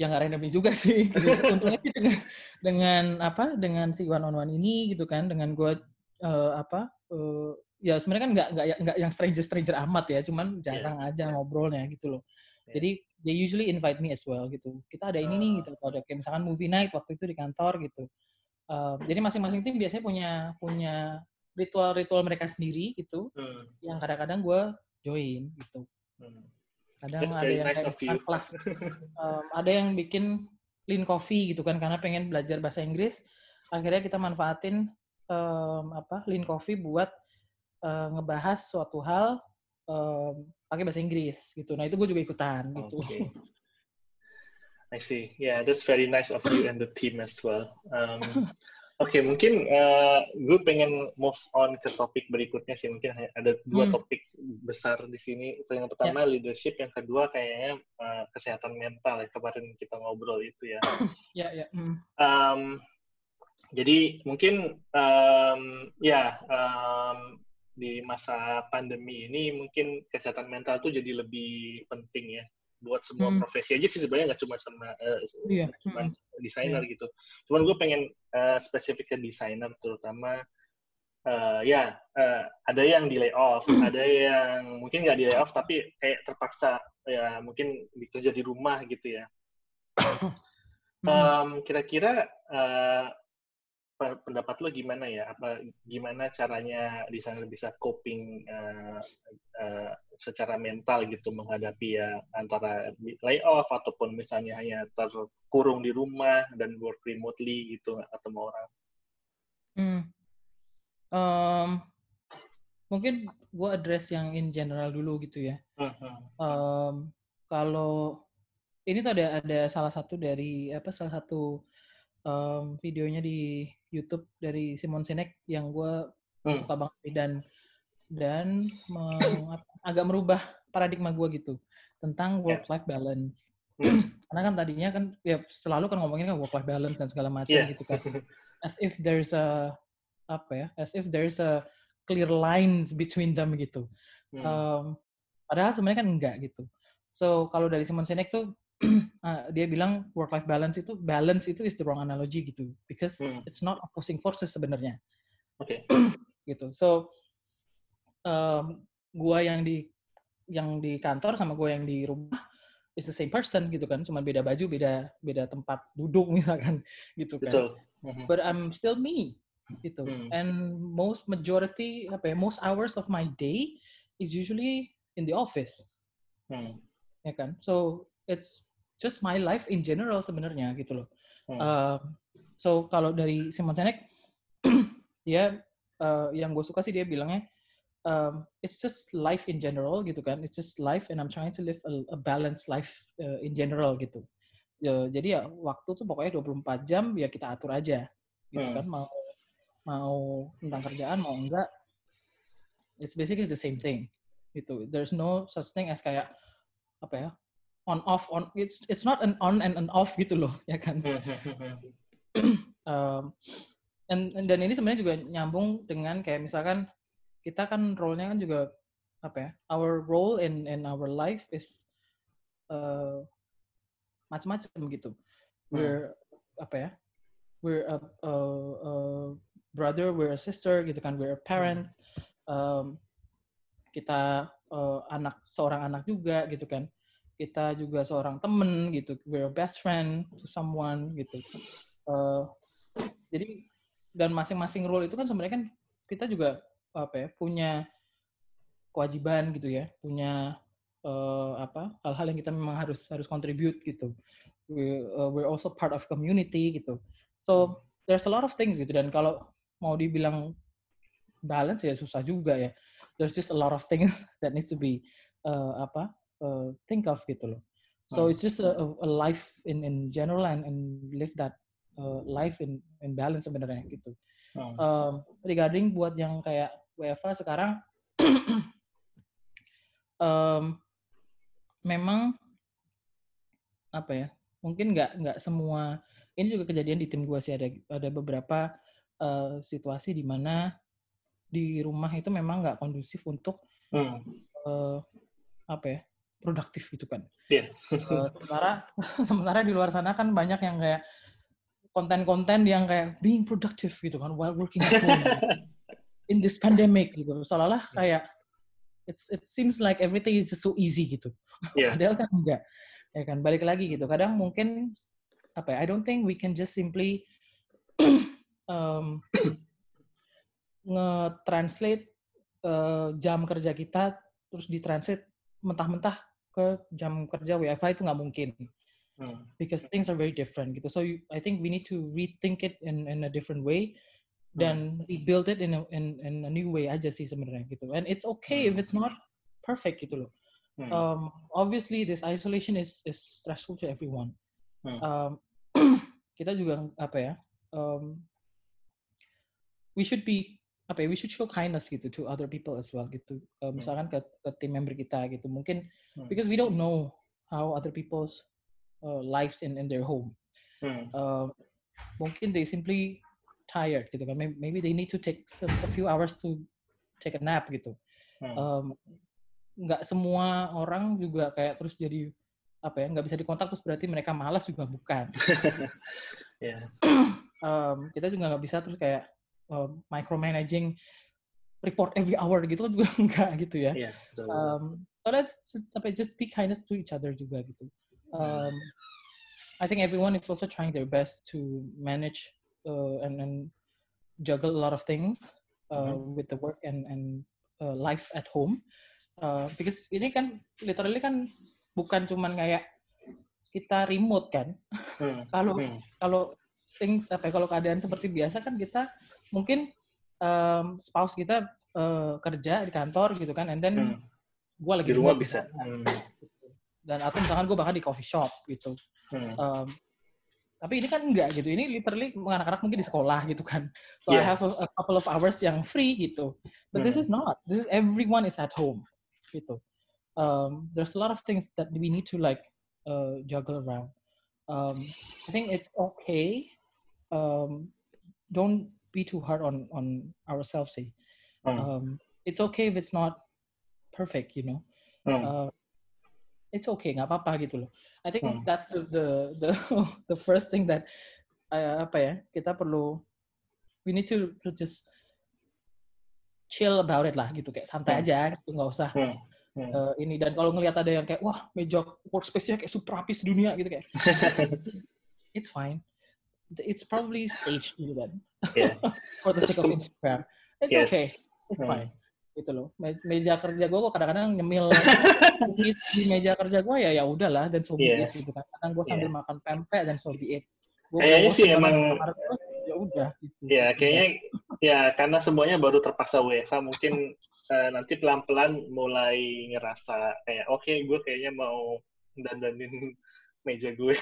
ya nggak randomly juga sih gitu. untungnya sih dengan dengan apa dengan si one on one ini gitu kan dengan gue uh, apa uh, ya sebenarnya kan nggak nggak nggak yang stranger stranger amat ya cuman iya. jarang yeah. aja ngobrolnya gitu loh yeah. jadi they usually invite me as well gitu kita ada ini nih ah. gitu atau ada kayak misalkan movie night waktu itu di kantor gitu uh, jadi masing-masing tim biasanya punya punya ritual-ritual mereka sendiri gitu hmm. yang kadang-kadang gue join gitu hmm. kadang That's ada yang nice kayak kelas um, ada yang bikin lean coffee gitu kan karena pengen belajar bahasa Inggris akhirnya kita manfaatin um, apa lean coffee buat uh, ngebahas suatu hal um, pakai bahasa Inggris gitu. Nah itu gue juga ikutan gitu. Okay. I see. Yeah, that's very nice of you and the team as well. Um, Oke, okay, mungkin uh, gue pengen move on ke topik berikutnya sih. Mungkin ada dua hmm. topik besar di sini. Yang pertama yeah. leadership, yang kedua kayaknya uh, kesehatan mental. Ya. Kemarin kita ngobrol itu ya. Ya, yeah, ya. Yeah. Hmm. Um, jadi mungkin um, ya um, di masa pandemi ini mungkin kesehatan mental tuh jadi lebih penting ya buat semua hmm. profesi aja sih sebenarnya nggak cuma sama uh, iya. cuma hmm. desainer iya. gitu. Cuman gue pengen uh, spesifik ke desainer terutama uh, ya uh, ada yang di layoff, ada yang mungkin nggak di layoff tapi kayak terpaksa ya mungkin bekerja di rumah gitu ya. Um, kira-kira uh, pendapat lo gimana ya? Apa gimana caranya desainer bisa coping uh, uh, secara mental gitu menghadapi ya antara layoff ataupun misalnya hanya terkurung di rumah dan work remotely gitu ketemu orang? Hmm. Um, mungkin gue address yang in general dulu gitu ya. Uh-huh. Um, kalau ini tuh ada ada salah satu dari apa salah satu um, videonya di YouTube dari Simon Sinek yang gue hmm. suka banget dan dan meng, agak merubah paradigma gue gitu tentang ya. work life balance. Hmm. Karena kan tadinya kan ya selalu kan ngomongin kan work life balance dan segala macam yeah. gitu kan. As if there's a apa ya? As if there's a clear lines between them gitu. Hmm. Um, padahal sebenarnya kan enggak gitu. So kalau dari Simon Sinek tuh uh, dia bilang work life balance itu balance itu is the wrong analogy gitu because hmm. it's not opposing forces sebenarnya. Oke. Okay. gitu. So um, gua yang di yang di kantor sama gua yang di rumah is the same person gitu kan, cuma beda baju, beda beda tempat duduk misalkan gitu kan. Betul. Mm-hmm. But I'm still me gitu. Hmm. And most majority apa ya, most hours of my day is usually in the office. Hmm. Ya kan? So it's just my life in general sebenarnya gitu loh. Hmm. Uh, so kalau dari Simon Sinek dia uh, yang gue suka sih dia bilangnya um, it's just life in general gitu kan. It's just life and I'm trying to live a, a balanced life uh, in general gitu. Ya, jadi ya waktu tuh pokoknya 24 jam ya kita atur aja gitu hmm. kan mau mau tentang kerjaan mau enggak it's basically the same thing gitu. There's no such thing as kayak apa ya on off on it's it's not an on and an off gitu loh ya kan? Um, and, and dan ini sebenarnya juga nyambung dengan kayak misalkan kita kan role-nya kan juga apa ya our role in in our life is uh, macam-macam gitu. Hmm. we're apa ya we're a, a, a brother we're a sister gitu kan we're a parent. Um, kita uh, anak seorang anak juga gitu kan kita juga seorang temen gitu we're a best friend to someone gitu. Uh, jadi dan masing-masing role itu kan sebenarnya kan kita juga apa ya punya kewajiban gitu ya punya uh, apa hal-hal yang kita memang harus harus contribute gitu. We, uh, we're also part of community gitu. So there's a lot of things gitu dan kalau mau dibilang balance ya susah juga ya. There's just a lot of things that needs to be uh, apa uh, think of gitu loh. So it's just a, a life in in general and and live that uh, life in in balance sebenarnya gitu. Um, regarding buat yang kayak WFA sekarang um, memang apa ya mungkin nggak nggak semua ini juga kejadian di tim gue sih ada ada beberapa uh, situasi di mana di rumah itu memang nggak kondusif untuk hmm. uh, apa ya produktif gitu kan. Yeah. uh, sementara sementara di luar sana kan banyak yang kayak konten-konten yang kayak being productive gitu kan while working at home in this pandemic gitu. Seolah-olah hmm. kayak it's it seems like everything is so easy gitu. Yeah. Padahal kan enggak. Ya kan balik lagi gitu. Kadang mungkin apa ya? I don't think we can just simply um, nge-translate uh, jam kerja kita terus ditranslate mentah-mentah ke jam kerja WFH itu nggak mungkin. Hmm. Because things are very different gitu. So you, I think we need to rethink it in in a different way dan hmm. rebuild it in a, in in a new way aja sih sebenarnya gitu. And it's okay hmm. if it's not perfect gitu loh. Hmm. Um, obviously this isolation is is stressful to everyone. Hmm. Um, kita juga apa ya? Um, we should be apa ya? We should show kindness gitu to other people as well gitu. Uh, misalkan ke, ke tim member kita gitu. Mungkin hmm. because we don't know how other people's uh, lives in in their home. Hmm. Uh, mungkin they simply tired gitu kan maybe they need to take some, a few hours to take a nap gitu hmm. um, nggak semua orang juga kayak terus jadi apa ya nggak bisa dikontak terus berarti mereka malas juga bukan yeah. um, kita juga nggak bisa terus kayak um, micromanaging report every hour gitu kan juga enggak gitu ya yeah, um, so let's just, just be kindness to each other juga gitu um, I think everyone is also trying their best to manage uh, and, and juggle a lot of things uh, mm-hmm. with the work and and uh, life at home uh, because ini kan literally kan bukan cuman kayak kita remote kan hmm. kalau hmm. kalau things apa ya, kalau keadaan seperti biasa kan kita mungkin um, spouse kita uh, kerja di kantor gitu kan and then hmm. gue lagi di rumah bisa hmm. dan atau misalkan gue bahkan di coffee shop gitu hmm. um, tapi ini kan enggak gitu. Ini literally anak-anak mungkin di sekolah gitu kan. So yeah. I have a, a couple of hours yang free gitu. But hmm. this is not. This is everyone is at home gitu. Um, there's a lot of things that we need to like uh, juggle around. Um, I think it's okay. Um, don't be too hard on on ourselves. Sih. Hmm. Um, it's okay if it's not perfect, you know. Hmm. Uh, it's okay nggak apa-apa gitu loh I think hmm. that's the the the the first thing that uh, apa ya kita perlu we need to, to just chill about it lah gitu kayak santai hmm. aja gitu nggak usah hmm. Hmm. Uh, ini dan kalau ngelihat ada yang kayak wah meja workspace-nya kayak super rapi dunia gitu kayak it's fine it's probably staged gitu kan yeah. for the sake of Instagram it's yes. okay it's hmm. fine gitu loh meja kerja gue kok kadang-kadang nyemil di meja kerja gue ya ya udahlah dan so be yes. it gitu kan kadang gue sambil yeah. makan pempek dan so be it gua, kayaknya sih emang ya udah gitu. ya kayaknya ya karena semuanya baru terpaksa WFH mungkin uh, nanti pelan-pelan mulai ngerasa kayak oke okay, gue kayaknya mau dandanin meja gue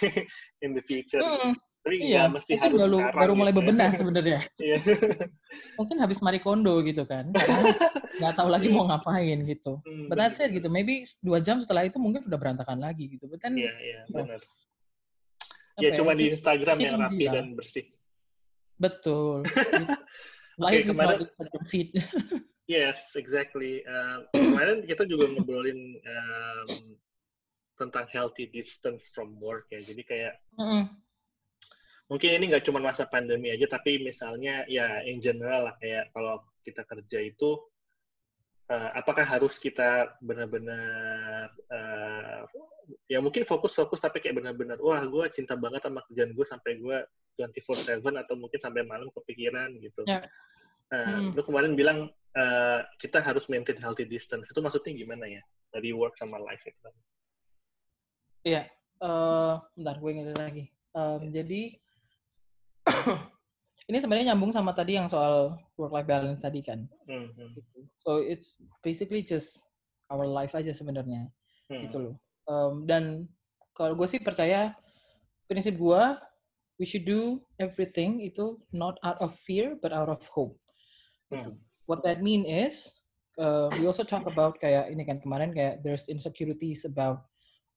in the future hmm. Tapi iya, mesti harus baru, sekarang, baru mulai gitu. bebenah sebenarnya. Iya. Mungkin habis Marie Kondo gitu kan, nggak tahu lagi mau ngapain gitu. Hmm, But that's it gitu. Maybe dua jam setelah itu mungkin udah berantakan lagi gitu. But then, iya, iya, benar. Ya, ya cuma di Instagram yang rapi dan bersih. Betul. Life okay, is kemarin, not a feed. yes, exactly. Uh, kemarin kita juga ngobrolin um, tentang healthy distance from work ya. Jadi kayak mm -hmm mungkin ini nggak cuma masa pandemi aja tapi misalnya ya in general lah kayak kalau kita kerja itu uh, apakah harus kita benar-benar uh, ya mungkin fokus-fokus tapi kayak benar-benar wah gue cinta banget sama kerjaan gue sampai gue 24/7 atau mungkin sampai malam kepikiran gitu. Ya. Uh, hmm. Lu kemarin bilang uh, kita harus maintain healthy distance. Itu maksudnya gimana ya? Dari work sama life itu. Iya. Uh, bentar, gue ingat lagi. Um, jadi ini sebenarnya nyambung sama tadi yang soal work life balance tadi kan. Mm-hmm. So it's basically just our life aja sebenarnya mm-hmm. gitu loh. Um, dan kalau gue sih percaya prinsip gue we should do everything itu not out of fear but out of hope. Mm. What that mean is uh, we also talk about kayak ini kan kemarin kayak there's insecurities about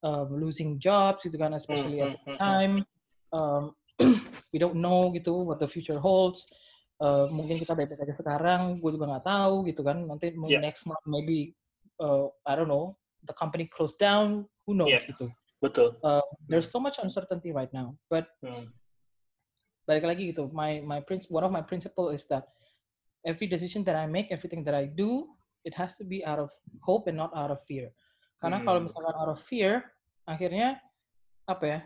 um, losing jobs gitu kan especially mm-hmm. at the time. Um, we don't know gitu what the future holds. Uh, mungkin kita baik-baik aja sekarang, gue juga nggak tahu gitu kan. Nanti yeah. next month maybe uh, I don't know the company closed down, who knows yeah. gitu. Betul. Uh, there's so much uncertainty right now, but hmm. balik lagi gitu. My my prince one of my principle is that every decision that I make, everything that I do, it has to be out of hope and not out of fear. Karena hmm. kalau misalkan out of fear, akhirnya apa ya?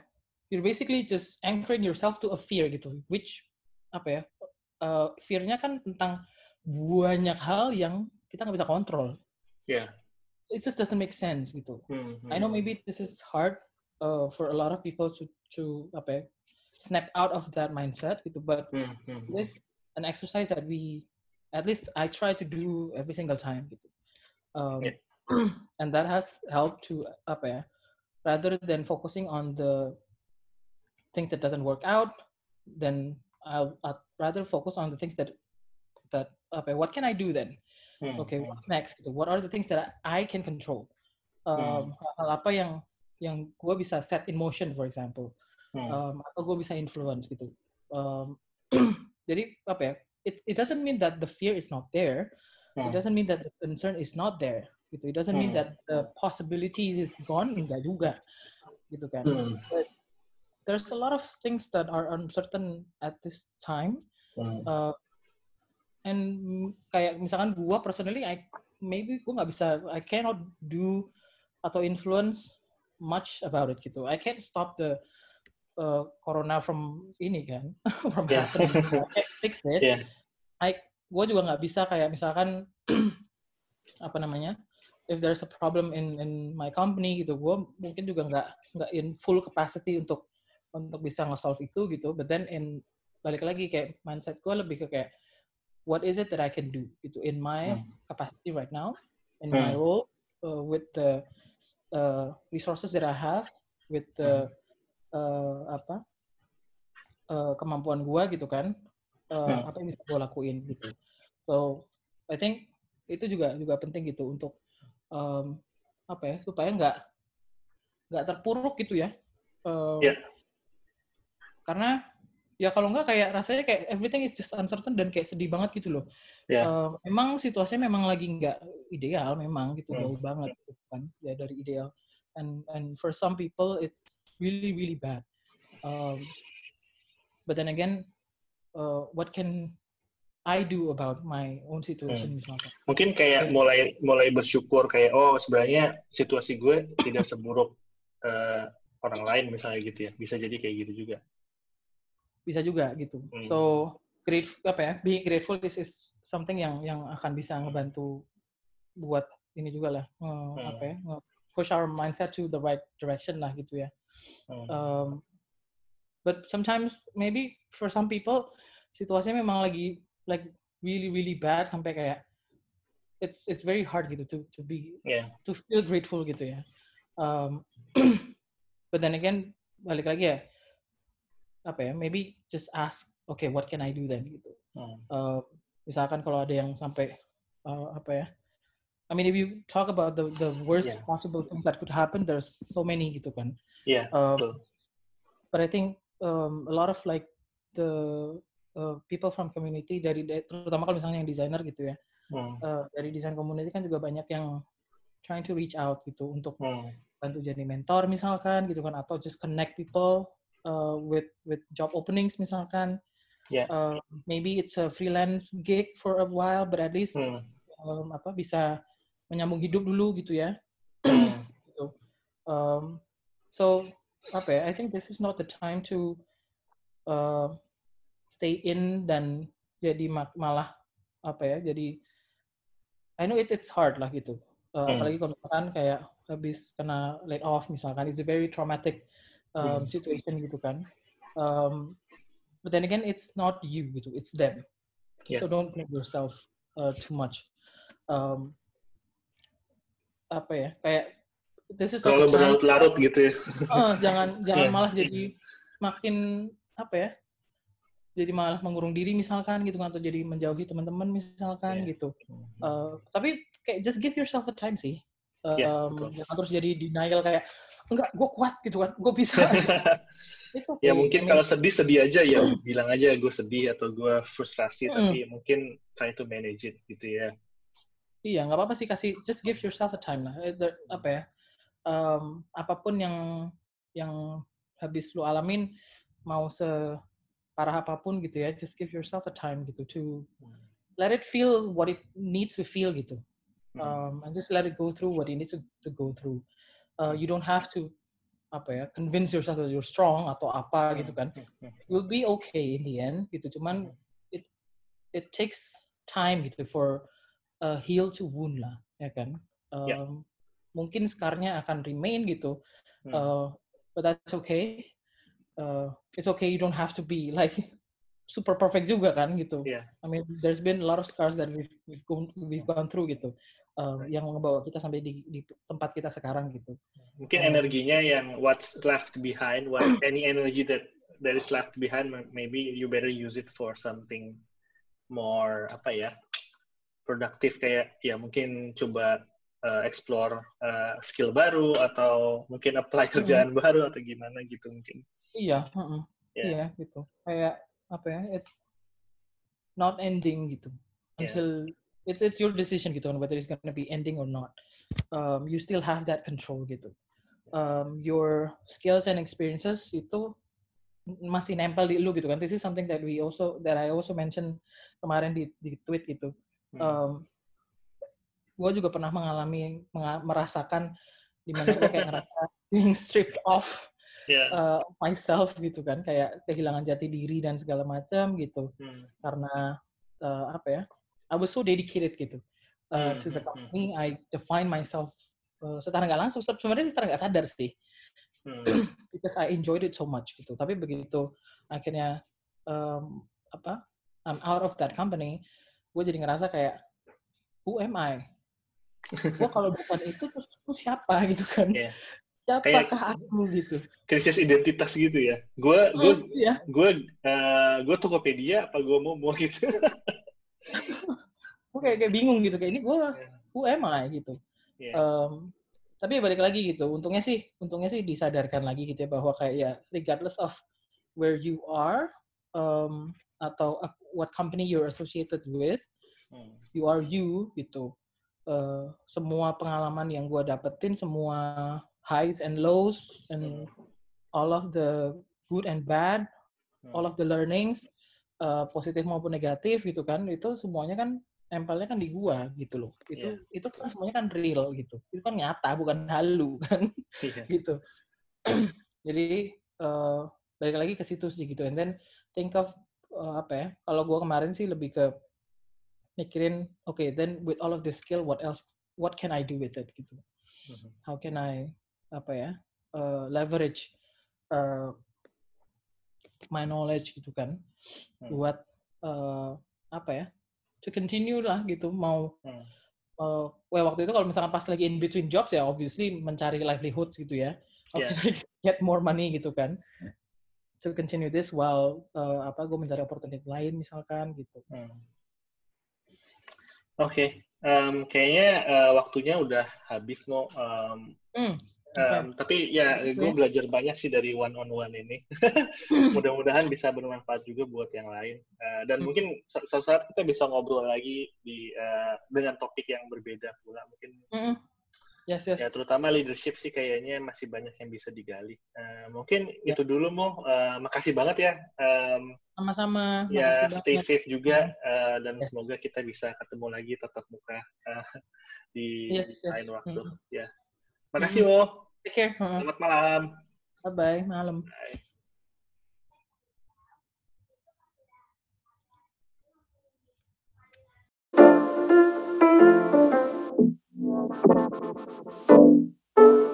You're basically just anchoring yourself to a fear gitu which apa ya uh, fearnya kan tentang banyak hal yang kita nggak bisa kontrol yeah it just doesn't make sense gitu mm-hmm. I know maybe this is hard uh, for a lot of people to to apa ya, snap out of that mindset gitu but mm-hmm. this an exercise that we at least I try to do every single time gitu um, yeah. and that has helped to apa ya rather than focusing on the things that doesn't work out, then I'll, I'll rather focus on the things that that okay, what can I do then? Hmm. Okay, what's next? What are the things that I can control? Um, hmm. Hal apa yang yang gue bisa set in motion, for example, hmm. um, atau gue bisa influence gitu. Um, jadi apa ya? It, it doesn't mean that the fear is not there. Hmm. It doesn't mean that the concern is not there. Gitu. It doesn't mean hmm. that the possibilities is gone. Enggak juga, gitu kan. Hmm. But there's a lot of things that are uncertain at this time. Hmm. Uh, and kayak misalkan gua personally, I maybe gua nggak bisa, I cannot do atau influence much about it gitu. I can't stop the uh, corona from ini kan, from yeah. happening. I can't fix it. Yeah. I, gua juga nggak bisa kayak misalkan apa namanya, if there's a problem in in my company gitu, gue mungkin juga nggak nggak in full capacity untuk untuk bisa nge-solve itu gitu but then in balik lagi kayak mindset gue lebih ke kayak what is it that I can do gitu in my hmm. capacity right now in hmm. my role uh, with the uh, resources that I have with the hmm. uh, apa uh, kemampuan gue gitu kan uh, hmm. apa yang bisa gue lakuin gitu so I think itu juga juga penting gitu untuk um, apa ya supaya nggak nggak terpuruk gitu ya uh, yeah karena ya kalau enggak kayak rasanya kayak everything is just uncertain dan kayak sedih banget gitu loh. Yeah. Uh, memang situasinya memang lagi nggak ideal memang gitu hmm. jauh banget gitu kan ya dari ideal. And and for some people it's really really bad. Um, but then again, uh, what can I do about my own situation hmm. misalnya? Mungkin kayak mulai mulai bersyukur kayak oh sebenarnya situasi gue tidak seburuk uh, orang lain misalnya gitu ya. Bisa jadi kayak gitu juga bisa juga gitu. Hmm. So grateful apa ya? Being grateful this is something yang yang akan bisa ngebantu buat ini juga lah hmm. apa ya? push our mindset to the right direction lah gitu ya. Hmm. Um, but sometimes maybe for some people situasinya memang lagi like really really bad sampai kayak it's it's very hard gitu to to be yeah. to feel grateful gitu ya. Um, but then again balik lagi ya apa ya maybe just ask okay what can I do then gitu hmm. uh, misalkan kalau ada yang sampai uh, apa ya I mean if you talk about the the worst yeah. possible things that could happen there's so many gitu kan yeah um, but I think um, a lot of like the uh, people from community dari terutama kalau misalnya yang desainer gitu ya hmm. uh, dari desain community kan juga banyak yang trying to reach out gitu untuk hmm. bantu jadi mentor misalkan gitu kan atau just connect people uh, with with job openings misalkan yeah. uh, maybe it's a freelance gig for a while but at least hmm. um, apa bisa menyambung hidup dulu gitu ya. gitu. Um, so apa ya? I think this is not the time to uh, stay in dan jadi malah apa ya? Jadi I know it, it's hard lah gitu. Uh, hmm. Apalagi kalau misalkan kayak habis kena laid off misalkan, it's a very traumatic um, hmm. situation gitu kan. Um, but then again, it's not you gitu, it's them. Yeah. So don't blame yourself uh, too much. Um, apa ya? Kayak this is kalau berlarut-larut gitu ya. Uh, jangan jangan yeah. malah jadi makin apa ya? jadi malah mengurung diri misalkan gitu atau jadi menjauhi teman-teman misalkan yeah. gitu. Uh, tapi kayak just give yourself a time sih. Um, yeah, jangan terus jadi denial kayak enggak gue kuat gitu kan gue bisa itu okay. ya mungkin kalau sedih sedih aja ya bilang aja gue sedih atau gue frustrasi mm. tapi mungkin try to manage it gitu ya iya nggak apa-apa sih kasih just give yourself a time lah eh, apa ya um, apa pun yang yang habis lu alamin mau se parah apa pun gitu ya just give yourself a time gitu to let it feel what it needs to feel gitu hmm. Um, and just let it go through what it needs to, to go through. Uh, you don't have to apa ya convince yourself that you're strong atau apa hmm. gitu kan. You'll be okay in the end gitu. Cuman it it takes time gitu for uh, heal to wound lah ya kan. Um, yeah. mungkin skarnya akan remain gitu. Uh, but that's okay. Uh, it's okay. You don't have to be like super perfect juga kan gitu. Yeah. I mean there's been a lot of scars that we've we've gone, we've gone through gitu. Uh, right. yang membawa kita sampai di, di tempat kita sekarang gitu. Mungkin um, energinya yang what's left behind, what any energy that that is left behind, maybe you better use it for something more apa ya produktif kayak ya mungkin coba uh, explore uh, skill baru atau mungkin apply kerjaan hmm. baru atau gimana gitu mungkin. Iya, uh -uh. Yeah. iya gitu. Kayak apa ya? It's not ending gitu yeah. until it's it's your decision gitu whether it's gonna be ending or not. Um, you still have that control gitu. Um, your skills and experiences itu masih nempel di lu gitu kan. This is something that we also that I also mentioned kemarin di di tweet gitu. Hmm. Um, gue juga pernah mengalami menga merasakan di mana gue kayak ngerasa being stripped off yeah. uh, myself gitu kan kayak kehilangan jati diri dan segala macam gitu hmm. karena uh, apa ya I was so dedicated gitu uh, hmm. to the hmm, hmm. company I define myself uh, secara nggak langsung sebenarnya secara nggak sadar sih hmm. because I enjoyed it so much gitu tapi begitu akhirnya um, apa I'm out of that company gue jadi ngerasa kayak who am I gue kalau bukan itu terus lu siapa gitu kan yeah. Siapakah aku gitu krisis identitas gitu ya gue gue oh, iya. gue uh, gue Tokopedia apa gue mau mau gitu gue kayak, kayak bingung gitu kayak ini gue yeah. who am I gitu yeah. um, tapi balik lagi gitu untungnya sih untungnya sih disadarkan lagi gitu ya bahwa kayak ya regardless of where you are um, atau what company you're associated with hmm. you are you gitu uh, semua pengalaman yang gue dapetin, semua highs and lows, and all of the good and bad, all of the learnings, uh, positif maupun negatif gitu kan, itu semuanya kan nempelnya kan di gua gitu loh. Itu yeah. itu kan semuanya kan real gitu. Itu kan nyata bukan halu kan. Yeah. gitu. Jadi uh, balik lagi ke situ sih gitu. And then think of uh, apa ya? Kalau gua kemarin sih lebih ke mikirin oke okay, then with all of this skill what else what can I do with it gitu mm-hmm. how can I apa ya uh, leverage uh, my knowledge gitu kan hmm. buat uh, apa ya to continue lah gitu mau hmm. uh, well, waktu itu kalau misalkan pas lagi in between jobs ya obviously mencari livelihood gitu ya how yeah. can I get more money gitu kan to continue this while uh, apa gue mencari opportunity lain misalkan gitu hmm. Oke, okay. um, kayaknya uh, waktunya udah habis mau. Um, mm. Um, tapi ya gue belajar banyak sih dari one on one ini. Mudah-mudahan bisa bermanfaat juga buat yang lain. Uh, dan mm. mungkin suatu saat kita bisa ngobrol lagi di uh, dengan topik yang berbeda pula mungkin. Mm. Yes, yes. Ya, terutama leadership sih kayaknya masih banyak yang bisa digali. Uh, mungkin ya. itu dulu mau. Uh, makasih banget ya. Um, Sama-sama. Ya, stay banget. safe juga uh, dan yes. semoga kita bisa ketemu lagi tatap muka uh, di, yes, di lain yes. waktu. Mm -hmm. Ya. Makasih, Wo. Mm. Take care. Selamat malam. Bye-bye. Malam. Bye. Thank you.